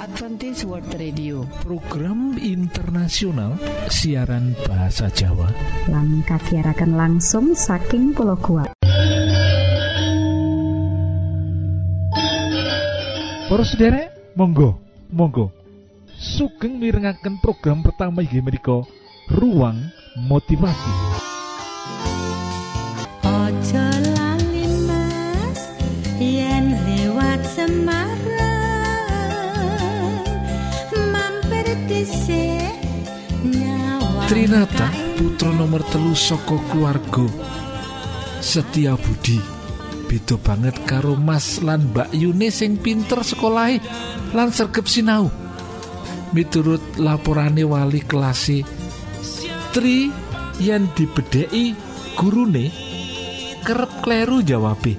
Adventist World Radio. Program internasional siaran bahasa Jawa. Lan kagiatan langsung saking pulau kuat Para sederek monggo monggo. Sugeng mirengaken program pertama inggih menika ruang motivasi nyawa Trinata putra nomor telu saka keluarga. Setia Budi beda banget karo Mas lan Mbak Yune sing pinter sekolahe lan sergep sinau. Miturut laporane wali kelase Tri yen dibedheki gurune kerep kleru jawabe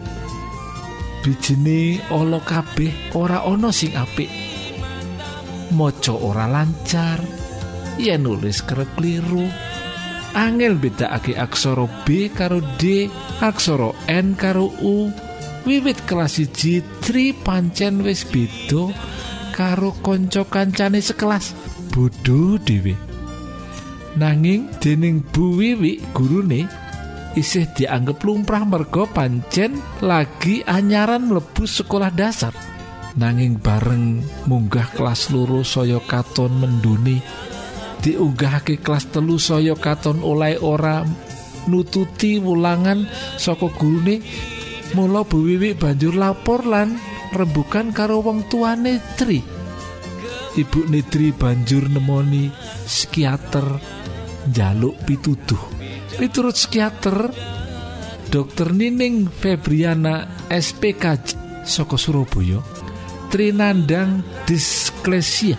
bijine ala kabeh ora ana sing apik. Maca ora lancar yen nulis kerep kliru angel bedakake aksara B karo D aksara N karo U. Wiwit kelas 1 Tri pancen wis beda karo kanca kancane sekelas. Bodho dhewe. Nanging dening Bu Wiwi gurune isih dianggep lumrah merga pancen lagi anyaran mlebu sekolah dasar. Nanging bareng munggah kelas loro saya katon menduni diunggahake kelas telu saya katon oleh ora nututi wulangan saka gurune. Mula Bu banjur lapor lan rembukan karo wong tuane Tri Ibu Nitri banjur nemoni psikiater njaluk pituduh. Miturut psikiater Dokter Nining Febriana SPK saka Surabaya Trinandang disklesia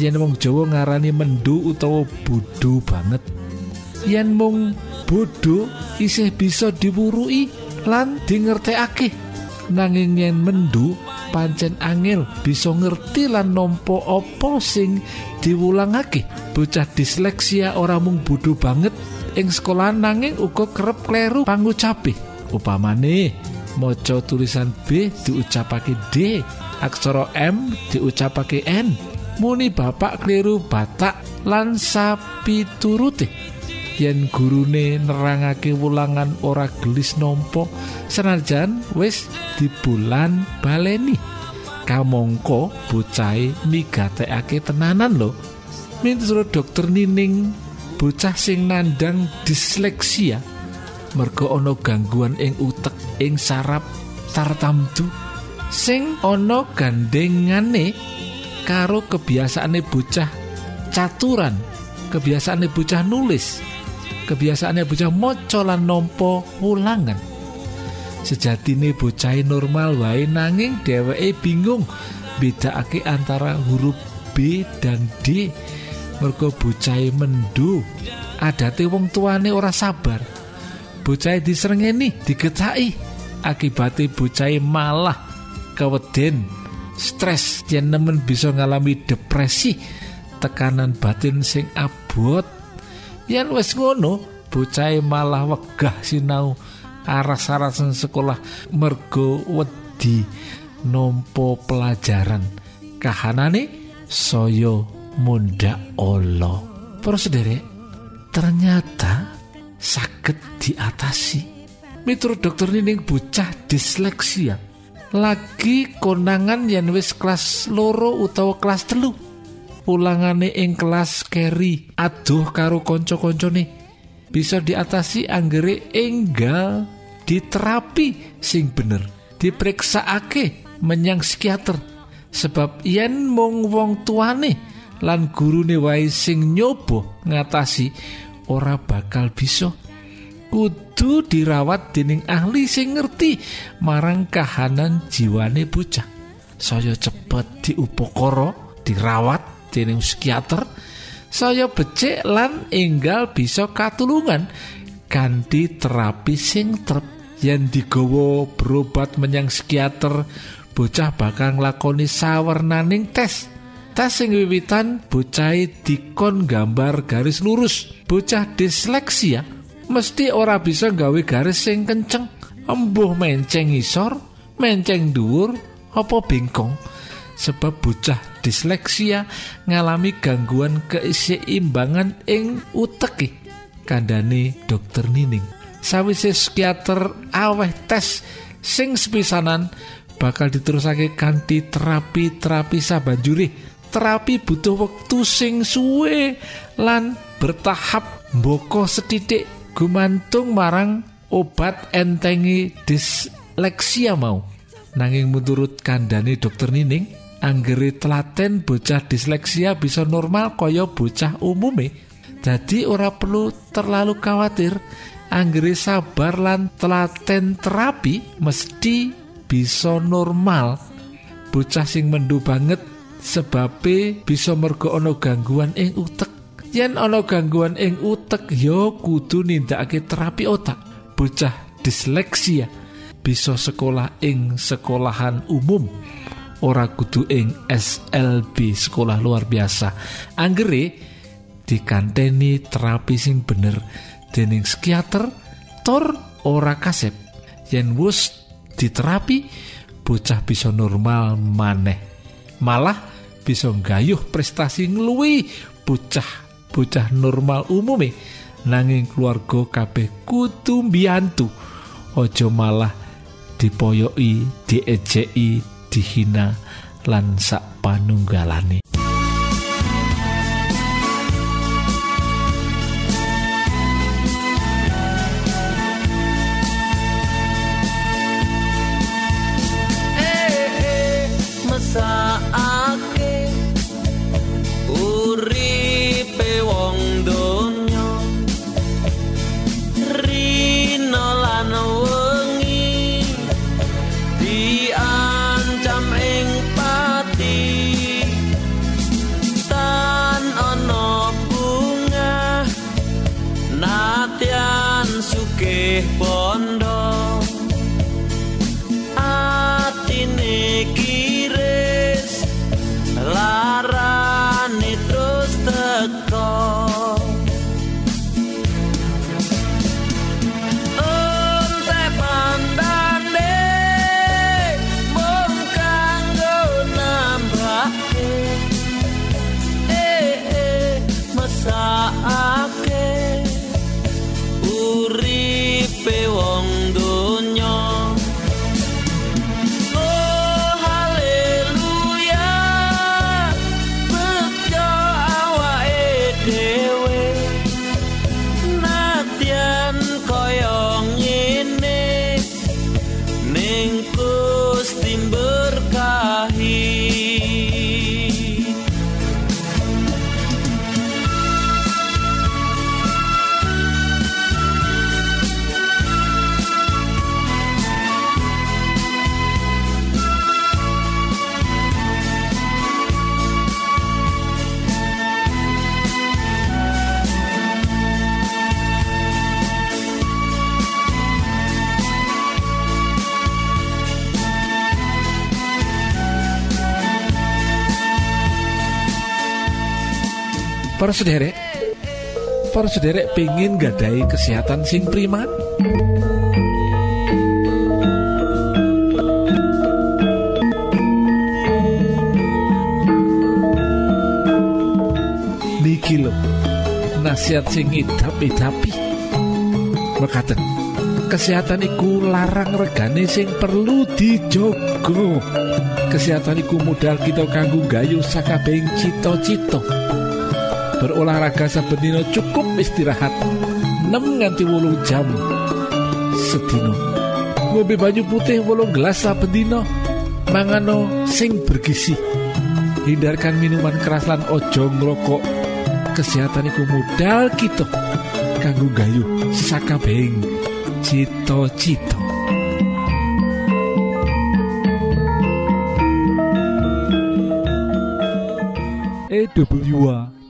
yen wong Jawa ngarani mendu utawa bodho banget yen mung bodho isih bisa diwurui lan dingertekake. Nanging yen mendu pancen angel bisa ngerti lan nampa apa sing diwulangake. Bocah disleksia ora mung bodho banget ing sekolah nanging uga kerep kleru pangucape upamane maca tulisan B diucapake D aksara M diucapake N muni bapak kliru batak lan sapi turute yen gurune nerangake wulangan ora gelis nompo senajan wis dibulan baleni. Kamangka bocahe migatekake tenanan lho. Miturut dokter Nining bocah sing nandang disleksia. Merga ana gangguan ing utek ing saraf tartamtu. Sing ana gandengane karo kebiasaane bocah caturan kebiasaane bocah nulis kebiasaane bocah maca lan nampa wulangan sejatine bocah normal wae nanging dheweke bingung bedakake antara huruf B dan D. Merga bocah mendu adate wong tuane ora sabar. Bocah diserengeni digetaki akibate bocah malah keweden stres. Yen nemen bisa ngalami depresi tekanan batin sing abot. Yen wis ngono bocah malah wegah sinau aras-arasan sekolah mergo wedi nompo pelajaran kahanane soyo munda olo sederek ternyata sakit diatasi. Miturut dokter nining bocah disleksia lagi konangan yen wis kelas loro utawa kelas telu. Ulangane ing kelas keri aduh karo konco-koncone bisa diatasi anggere enggal diterapi sing bener. Diperiksaake menyang psikiater. Sebab yen mung wong tuane lan gurune wae sing nyoba ngatasi ora bakal bisa kudu dirawat dening ahli sing ngerti marang kahanan jiwane bocah. Saya cepet diupokoro dirawat dening psikiater. Saya becik lan enggal bisa katulungan kanthi terapi sing trep. Yen digawa berobat menyang psikiater bocah bakal nglakoni sawernaning tes. Tes sing wiwitan bocah dikon gambar garis lurus. Bocah disleksia mesti ora bisa gawe garis sing kenceng. Embuh menceng isor menceng dhuwur apa bengkong sebab bocah disleksia ngalami gangguan keseimbangan ing uteki kandhane dokter Nining. Sawise psikiater aweh tes sing sepisanan bakal diterusake kanthi terapi-terapi sabanjure terapi butuh wektu sing suwe lan bertahap. Mboko setitik gumantung marang obat entengi disleksia mau. Nanging menurut kandhane dokter Nining anggere telaten bocah disleksia bisa normal kaya bocah umume. Jadi ora perlu terlalu khawatir anggere sabar lan telaten terapi mesti bisa normal. Bocah sing mendu banget sebabe bisa mergo ana gangguan ing utek yen ana gangguan ing utek ya kudu nindakake terapi otak. Bocah disleksia bisa sekolah ing sekolahan umum. Ora kudu ing SLB sekolah luar biasa. Anggere dikanteni terapi sing bener. Dening psikiater tor ora kasep. Yen wus diterapi bocah bisa normal maneh. Malah bisa gayuh prestasi ngeluwi bocah bocah normal umume nanging keluarga kabeh kudu mbiyantu. Aja malah dipoyoki diejeki dihina lan sak panunggalane para sederek para sederek pengen gadai kesehatan sing prima niki lo nasihat sing idap-idapi berkata kesehatan iku larang regane sing perlu dijogo kesehatan iku modal kita kanggo gayu sakabeng cito-cito berolahraga saben cukup istirahat. 6 nganti wolung jam. Sedina. Ngombe banyu putih wolung gelas saben dina. Mangano sing bergizi. Hindarkan minuman keras lan ojo ngrokok. Kesehatan iku modal kita. Kanggo gayu sakabeng cito-cito EWA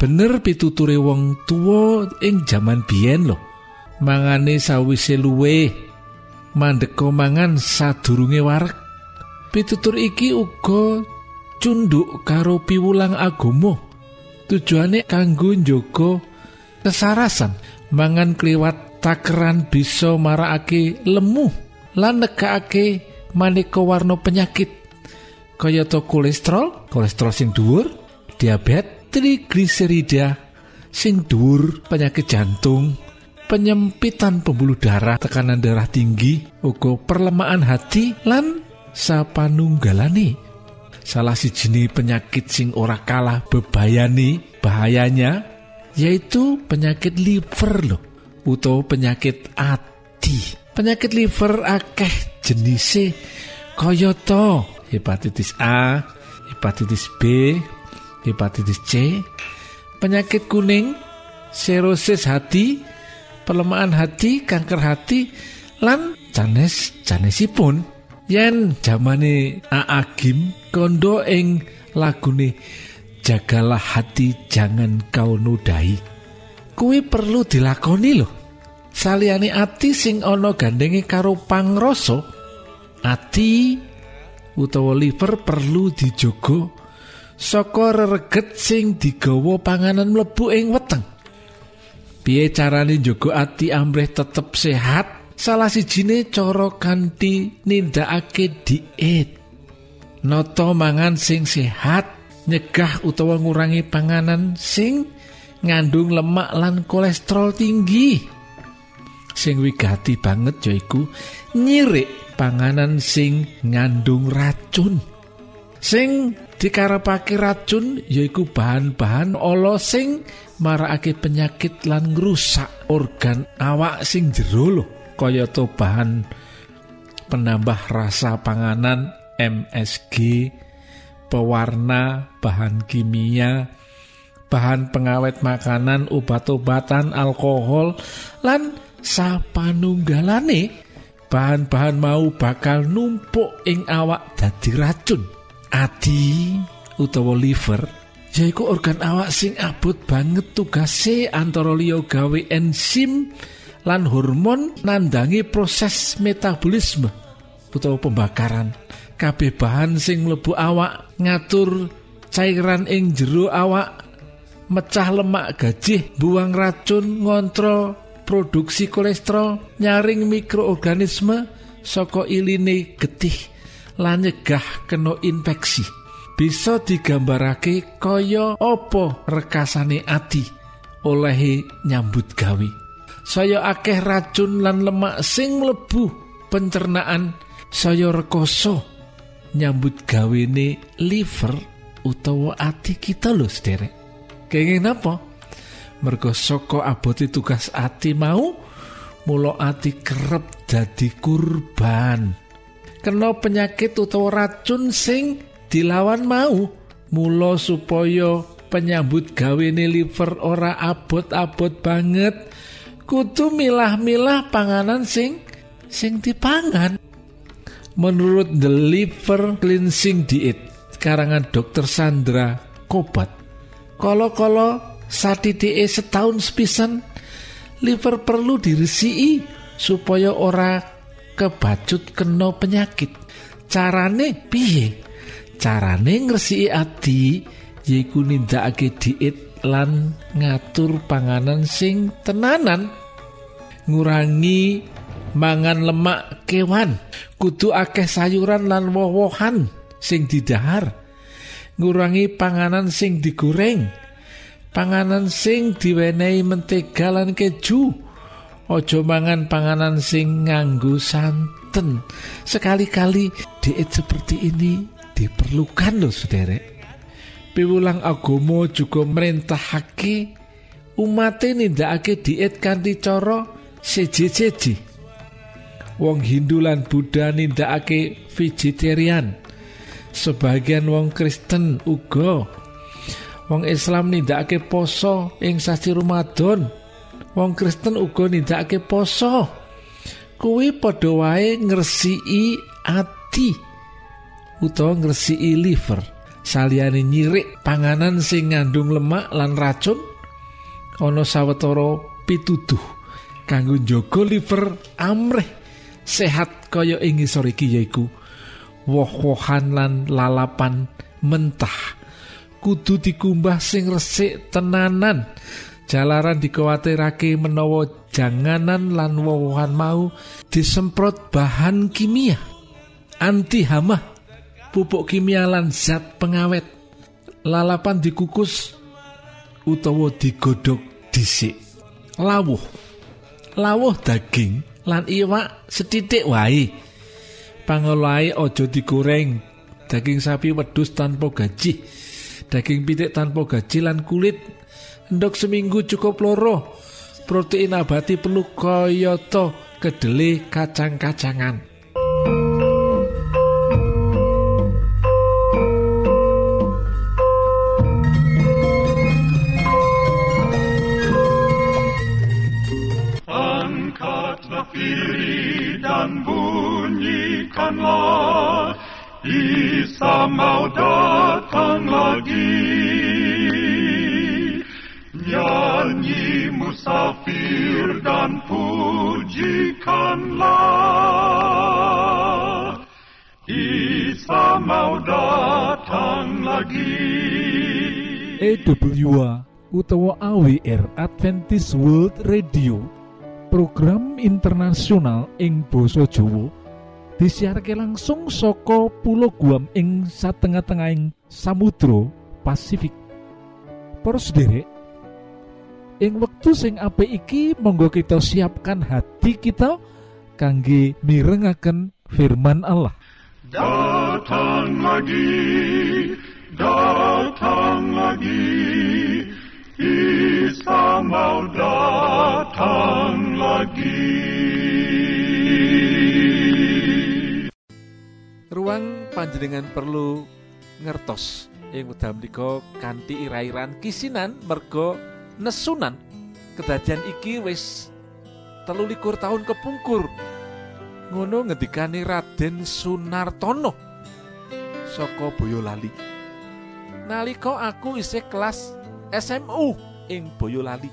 bener pituture wong tuwa ing jaman biyen lho. Mangane sawise luwe mandeka mangan sadurunge wareg. Pitutur iki uga cunduk karo piwulang agama. Tujuane kanggo njogo kesarasan mangan kliwat takeran bisa marakake lemu lan negakake maneka warna penyakit. Kayata kolesterol kolesterol sing dhuwur diabetes trigliserida sing dhuwur penyakit jantung penyempitan pembuluh darah tekanan darah tinggi uga perlemahan hati lan sapanunggalane. Salah siji penyakit sing ora kalah bebayani bahayanya yaitu penyakit liver loh utawa penyakit ati. Penyakit liver akeh jenise kayata hepatitis A hepatitis B hepatitis C, penyakit kuning, serosis hati, pelemahan hati, kanker hati, lan canes canesipun. Yen zamane Aagim kondo ing lagune jagalah hati jangan kau nudai. Kuwi perlu dilakoni loh. Saliyane ati sing ana gandenge karo pangrasa, ati utawa liver perlu dijogo saka rereget sing digawa panganan mlebu ing weteng. Piye carane njaga ati amrih tetep sehat? Salah sijine cara kanthi nindakake diet. Noto mangan sing sehat, nyegah utawa ngurangi panganan sing ngandung lemak lan kolesterol tinggi. Sing wigati banget yaiku nyirik panganan sing ngandung racun. Sing dikarepake racun yaiku bahan-bahan ala sing marakake penyakit lan ngrusak organ awak sing jero lho. Kayata bahan penambah rasa panganan MSG pewarna bahan kimia bahan pengawet makanan obat-obatan alkohol lan sapanunggalane bahan-bahan mau bakal numpuk ing awak dadi racun ati utawa liver yaiku organ awak sing abot banget tugase antara liya gawe enzim lan hormon nandangi proses metabolisme utawa pembakaran. Kabeh bahan sing mlebu awak ngatur cairan ing jero awak mecah lemak gajih buang racun ngontrol produksi kolesterol nyaring mikroorganisme saka iline getih lan nyegah kena infeksi. Bisa digambarake kaya apa rekasane ati olehe nyambut gawe. Saya akeh racun lan lemak sing mlebu pencernaan saya rekoso nyambut gawene liver utawa ati kita lho sederek. Kenging apa? Mergo saka abote tugas ati mau mulo ati kerep dadi kurban. Kena penyakit utawa racun sing dilawan mau. Mula supaya penyambut gawene liver ora abot-abot banget kudu milah-milah panganan sing sing dipangan. Menurut the liver cleansing diet karangan dokter Sandra Kobat kalau-kalau satitike setahun sepisan liver perlu diresiki supaya ora kebacut kena penyakit. Carane piye? Carane ngresiki ati yaiku nindakake diet lan ngatur panganan sing tenanan. Ngurangi mangan lemak kewan. Kudu akeh sayuran lan woh-wohan sing didahar. Ngurangi panganan sing digoreng. Panganan sing diwenehi mentega lan keju Ojo mangan panganan sing nganggo santen. Sekali-kali diet seperti ini diperlukan loh sederek. Piwulang agomo juga umat nindakake diet kanthi cara seji-seji. Wong Hindu lan Buddha nindakake vegetarian. Sebagian wong Kristen uga Wong Islam nindakake poso ing sasi Ramadan. Wong Kristen uga nindakake poso. Kuwi padha wae ngresiki ati utawa ngresiki liver. Saliyane nyirik panganan sing ngandung lemak lan racun ana sawetara pituduh kanggo njaga liver amrih sehat kaya ing ngisor iki yaiku woh-wohan lan lalapan mentah. Kudu dikumbah sing resik tenanan jalaran dikhawatirake menawa janganan lan wowohan mau disemprot bahan kimia. Anti hama pupuk kimia lan zat pengawet. Lalapan dikukus utawa digodhog dhisik. Lawuh. Lawuh daging lan iwak setitik wae. Pangolahe aja digoreng. Daging sapi wedhus tanpa gaji. Daging pitik tanpa gaji lan kulit endok seminggu cukup loro. Protein abati perlu kayata kedele kacang-kacangan. Dan bunyikanlah Isa mau datang lagi Musafir dan pujikanlah. Isa mau datang lagi. EWA utawa AWR Adventist World Radio. Program internasional ing Boso Jowo disiharke langsung soko pulau Guam ing satengah-tengahing Samudro Pasifik. Poros derek ing wektu sing apik iki monggo kita siapkan hati kita kangge mirengaken firman Allah Datang lagi, datang lagi, Isa mau datang lagi. ruang panjenengan perlu ngertos ing wekdal menika kanthi irairan kisinan merga nesunan. Kedadian iki wis telulikur tahun kepungkur. Ngono ngendikane Raden Sunartono saka Boyolali. Nalika aku isih kelas SMU ing Boyolali.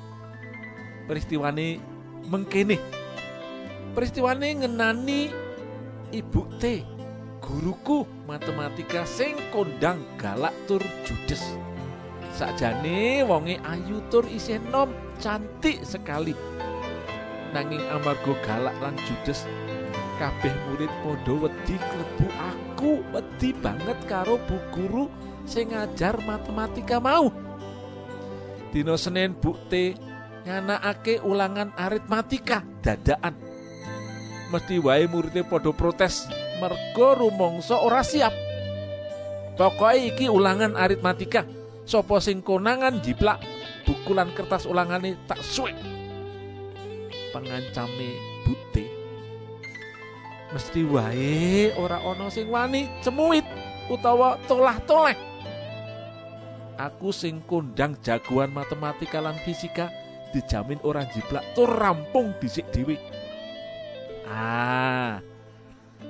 Peristiwane mengkene. Peristiwane ngenani Ibu T guruku matematika sing kondang galak tur judes sakjane wonge ayu tur isih nom cantik sekali. Nanging amarga galak lan judes kabeh murid padha wedi klebu aku wedi banget karo bu guru sing ngajar matematika mau. Dina Senin bukti nganakake ulangan aritmatika dadaan mesti wae muridnya padha protes mergo rumangsa ora siap. Pokoke iki ulangan aritmatika Sopo sing konangan jiplak buku lan kertas ulangane tak suwek pengancame bute mesti wae ora ana sing wani cemuit utawa tolah-toleh. Aku sing kondang jagoan matematika lan fisika dijamin ora jiplak tur rampung dhisik dhewe. Ah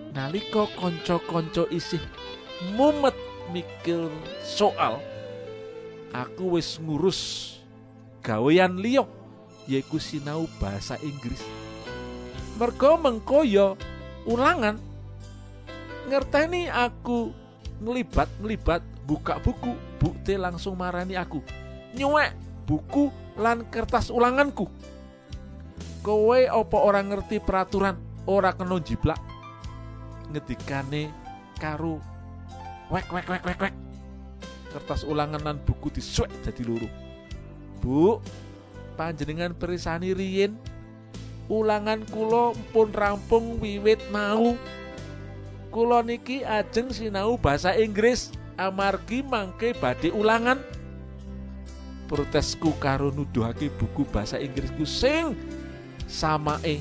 nalika kanca-kanca isih mumet mikir soal aku wis ngurus gawean liya yaiku sinau bahasa Inggris. Mergo mengko ya ulangan ngerteni aku ngelibat ngelibat buka buku bukti langsung marani aku. Nyuwek buku lan kertas ulanganku. Kowe opo orang ngerti peraturan ora kena jiplak? Ngedikane karo wek wek wek wek wek kertas ulangan lan buku disuwek dadi loro. Bu panjenengan perisani riyin ulangan kula pun rampung wiwit mau. Kula niki ajeng sinau bahasa Inggris amargi mangke badhe ulangan. Protesku karo nuduhake buku bahasa Inggrisku sing samae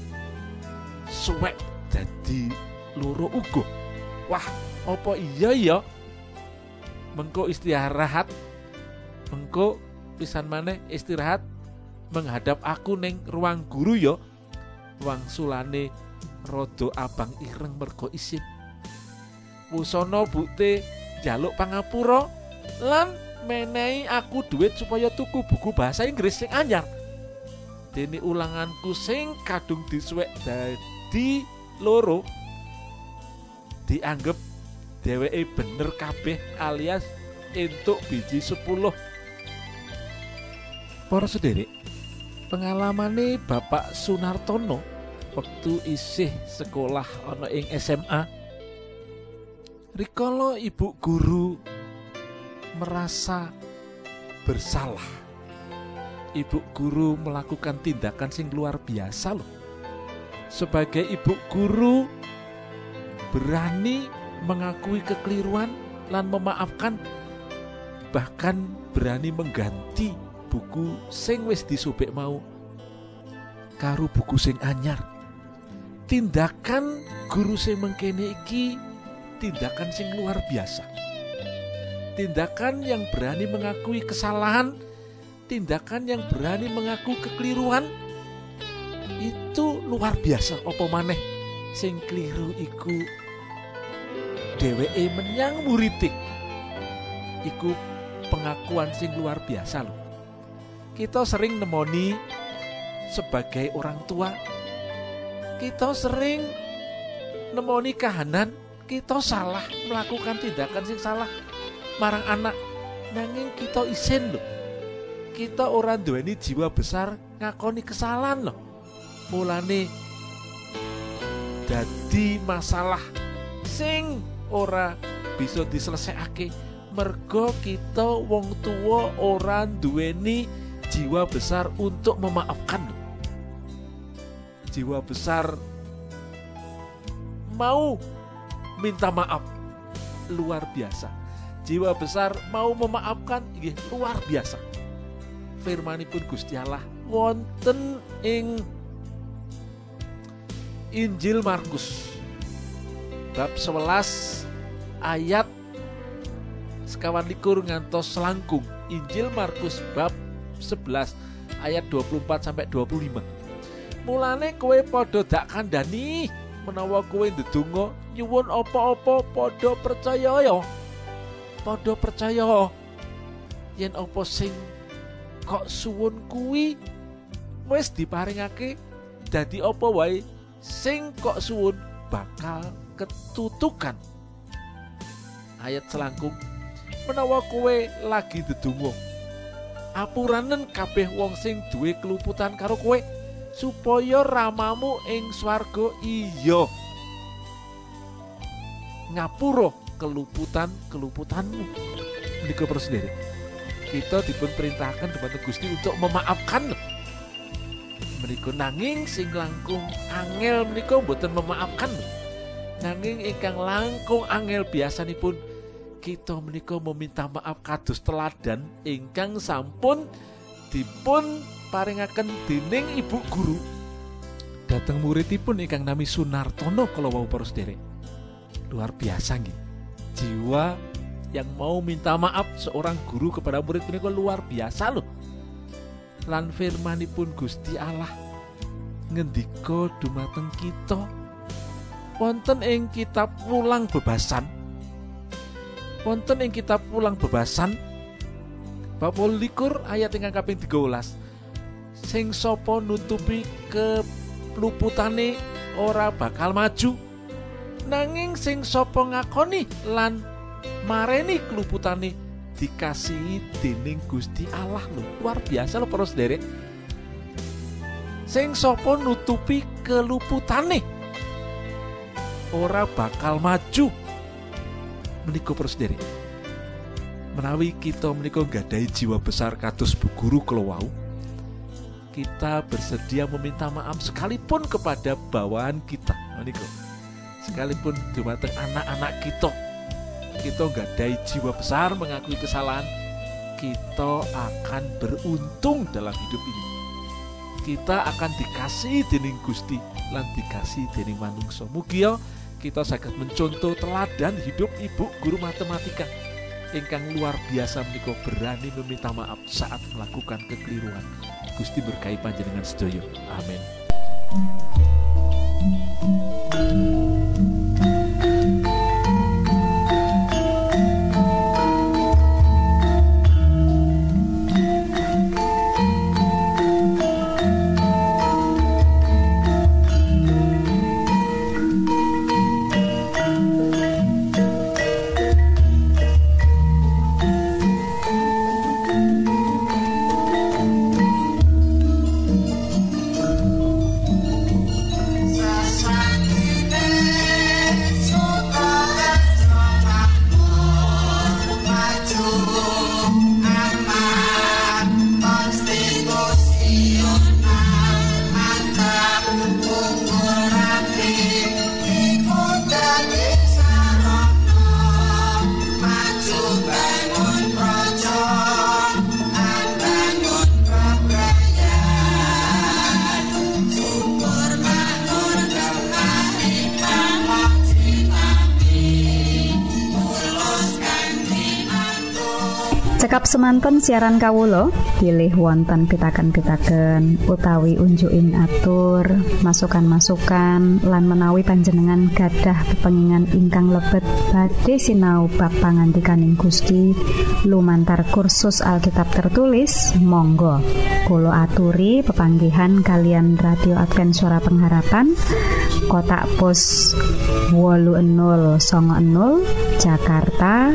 suwek dadi loro uga. Wah apa iya ya mengko istirahat. Mengko pisan maneh istirahat. Menghadap aku neng ruang guru yo ruang sulane rodo abang ireng mergo isin wusono bukti jaluk pangapura lan menehi aku duit supaya tuku buku bahasa Inggris sing anyar. Dene ulanganku sing kadung disuwek dadi loro dianggep dheweke bener kabeh alias entuk biji 10 para sederek pengalamane Bapak Sunartono waktu isih sekolah ana ing SMA rikala ibu guru merasa bersalah ibu guru melakukan tindakan sing luar biasa loh. Sebagai ibu guru berani mengakui kekeliruan lan memaafkan bahkan berani mengganti buku sing wis disobek mau karo buku sing anyar. Tindakan guru sing mengkene iki tindakan sing luar biasa. Tindakan yang berani mengakui kesalahan tindakan yang berani mengaku kekeliruan itu luar biasa opo maneh sing keliru iku dheweke menyang muritik. Iku pengakuan sing luar biasa loh kita sering nemoni sebagai orang tua. Kita sering nemoni kahanan. Kita salah melakukan tindakan sing salah. Marang anak nanging kita isin loh kita orang duweni jiwa besar ngakoni kesalahan loh mulane dadi masalah sing ora bisa diselesekake mergo kita wong tua ora duweni jiwa besar untuk memaafkan. Jiwa besar mau minta maaf. Luar biasa. Jiwa besar mau memaafkan inggih luar biasa. Firmanipun Gusti Allah wonten ing Injil Markus bab 11 ayat sekawan likur ngantos selangkung Injil Markus bab 11 ayat 24 sampai 25 mulane kowe podo dak kandani menawa kowe ndedonga nyuwun apa-apa podo percaya ya? Podo percaya. Yen apa sing kok suwun kuwi wis diparingake dadi apa wae? Sing kok suwun bakal ketutukan. Ayat selangkung menawa kowe lagi dedungo apuranen kabeh wong sing duwe keluputan karo kowe supaya ramamu ing swarga iya. Ngapura keluputan keluputanmu menika sendiri. Kita dipun perintahkan dumateng Gusti untuk memaafkan. Menika nanging sing langkung angel menika mboten memaafkan nanging ingkang langkung angel biasanipun kita menika meminta maaf kados teladan ingkang sampun dipun paringaken dening ibu guru. Dateng muridipun ingkang nami Sunartono kalau wau para sederek luar biasa nggih. Jiwa yang mau minta maaf seorang guru kepada murid menika luar biasa loh lan firmanipun Gusti Allah ngendika dumateng kita wonten ing kitab ulang bebasan. Wonten ing kitab ulang bebasan bab likur ayat ingkang kaping 13 sing sapa nutupi keluputane ora bakal maju. Nanging sing sapa ngakoni lan mareni keluputane dikasihi dening Gusti Allah. Lho luar biasa lho para sederek sing sapa nutupi keluputane ora bakal maju. Menika para sederek menawi kita menika gadai jiwa besar kados bu guru kelowau kita bersedia meminta maaf sekalipun kepada bawahan kita. Menika. Sekalipun dumateng anak-anak kita. Kita gadai jiwa besar mengakui kesalahan kita akan beruntung dalam hidup ini. Kita akan dikasih dening Gusti lan dikasih dening manungsa. Mugia kita sakit mencontoh teladan hidup ibu guru matematika. Ingkang luar biasa menika berani meminta maaf saat melakukan kekeliruan. Gusti berkahi panjenengan sedaya. Amin Semanten siaran Kawulo pilih wonten pitaken-pitaken utawi unjuin atur masukan-masukan lan menawi panjenengan gadah kepengingan ingkang lebet badhe sinau ba pangantikaning Gusti. Lumantar kursus Alkitab tertulis Monggo Kulo aturi pepanggihan kalian radio Advent suara pengharapan kotak pos wolu 00 Jakarta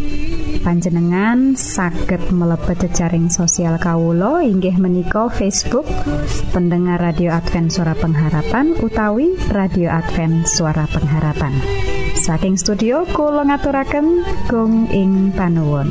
panjenengan saged mlebet jejaring sosial Kawulo inggih menika Facebook pendengar radio Advent suara pengharapan utawi radio Advent suara pengharapan. Saking studio kula ngaturaken gong ing panuwun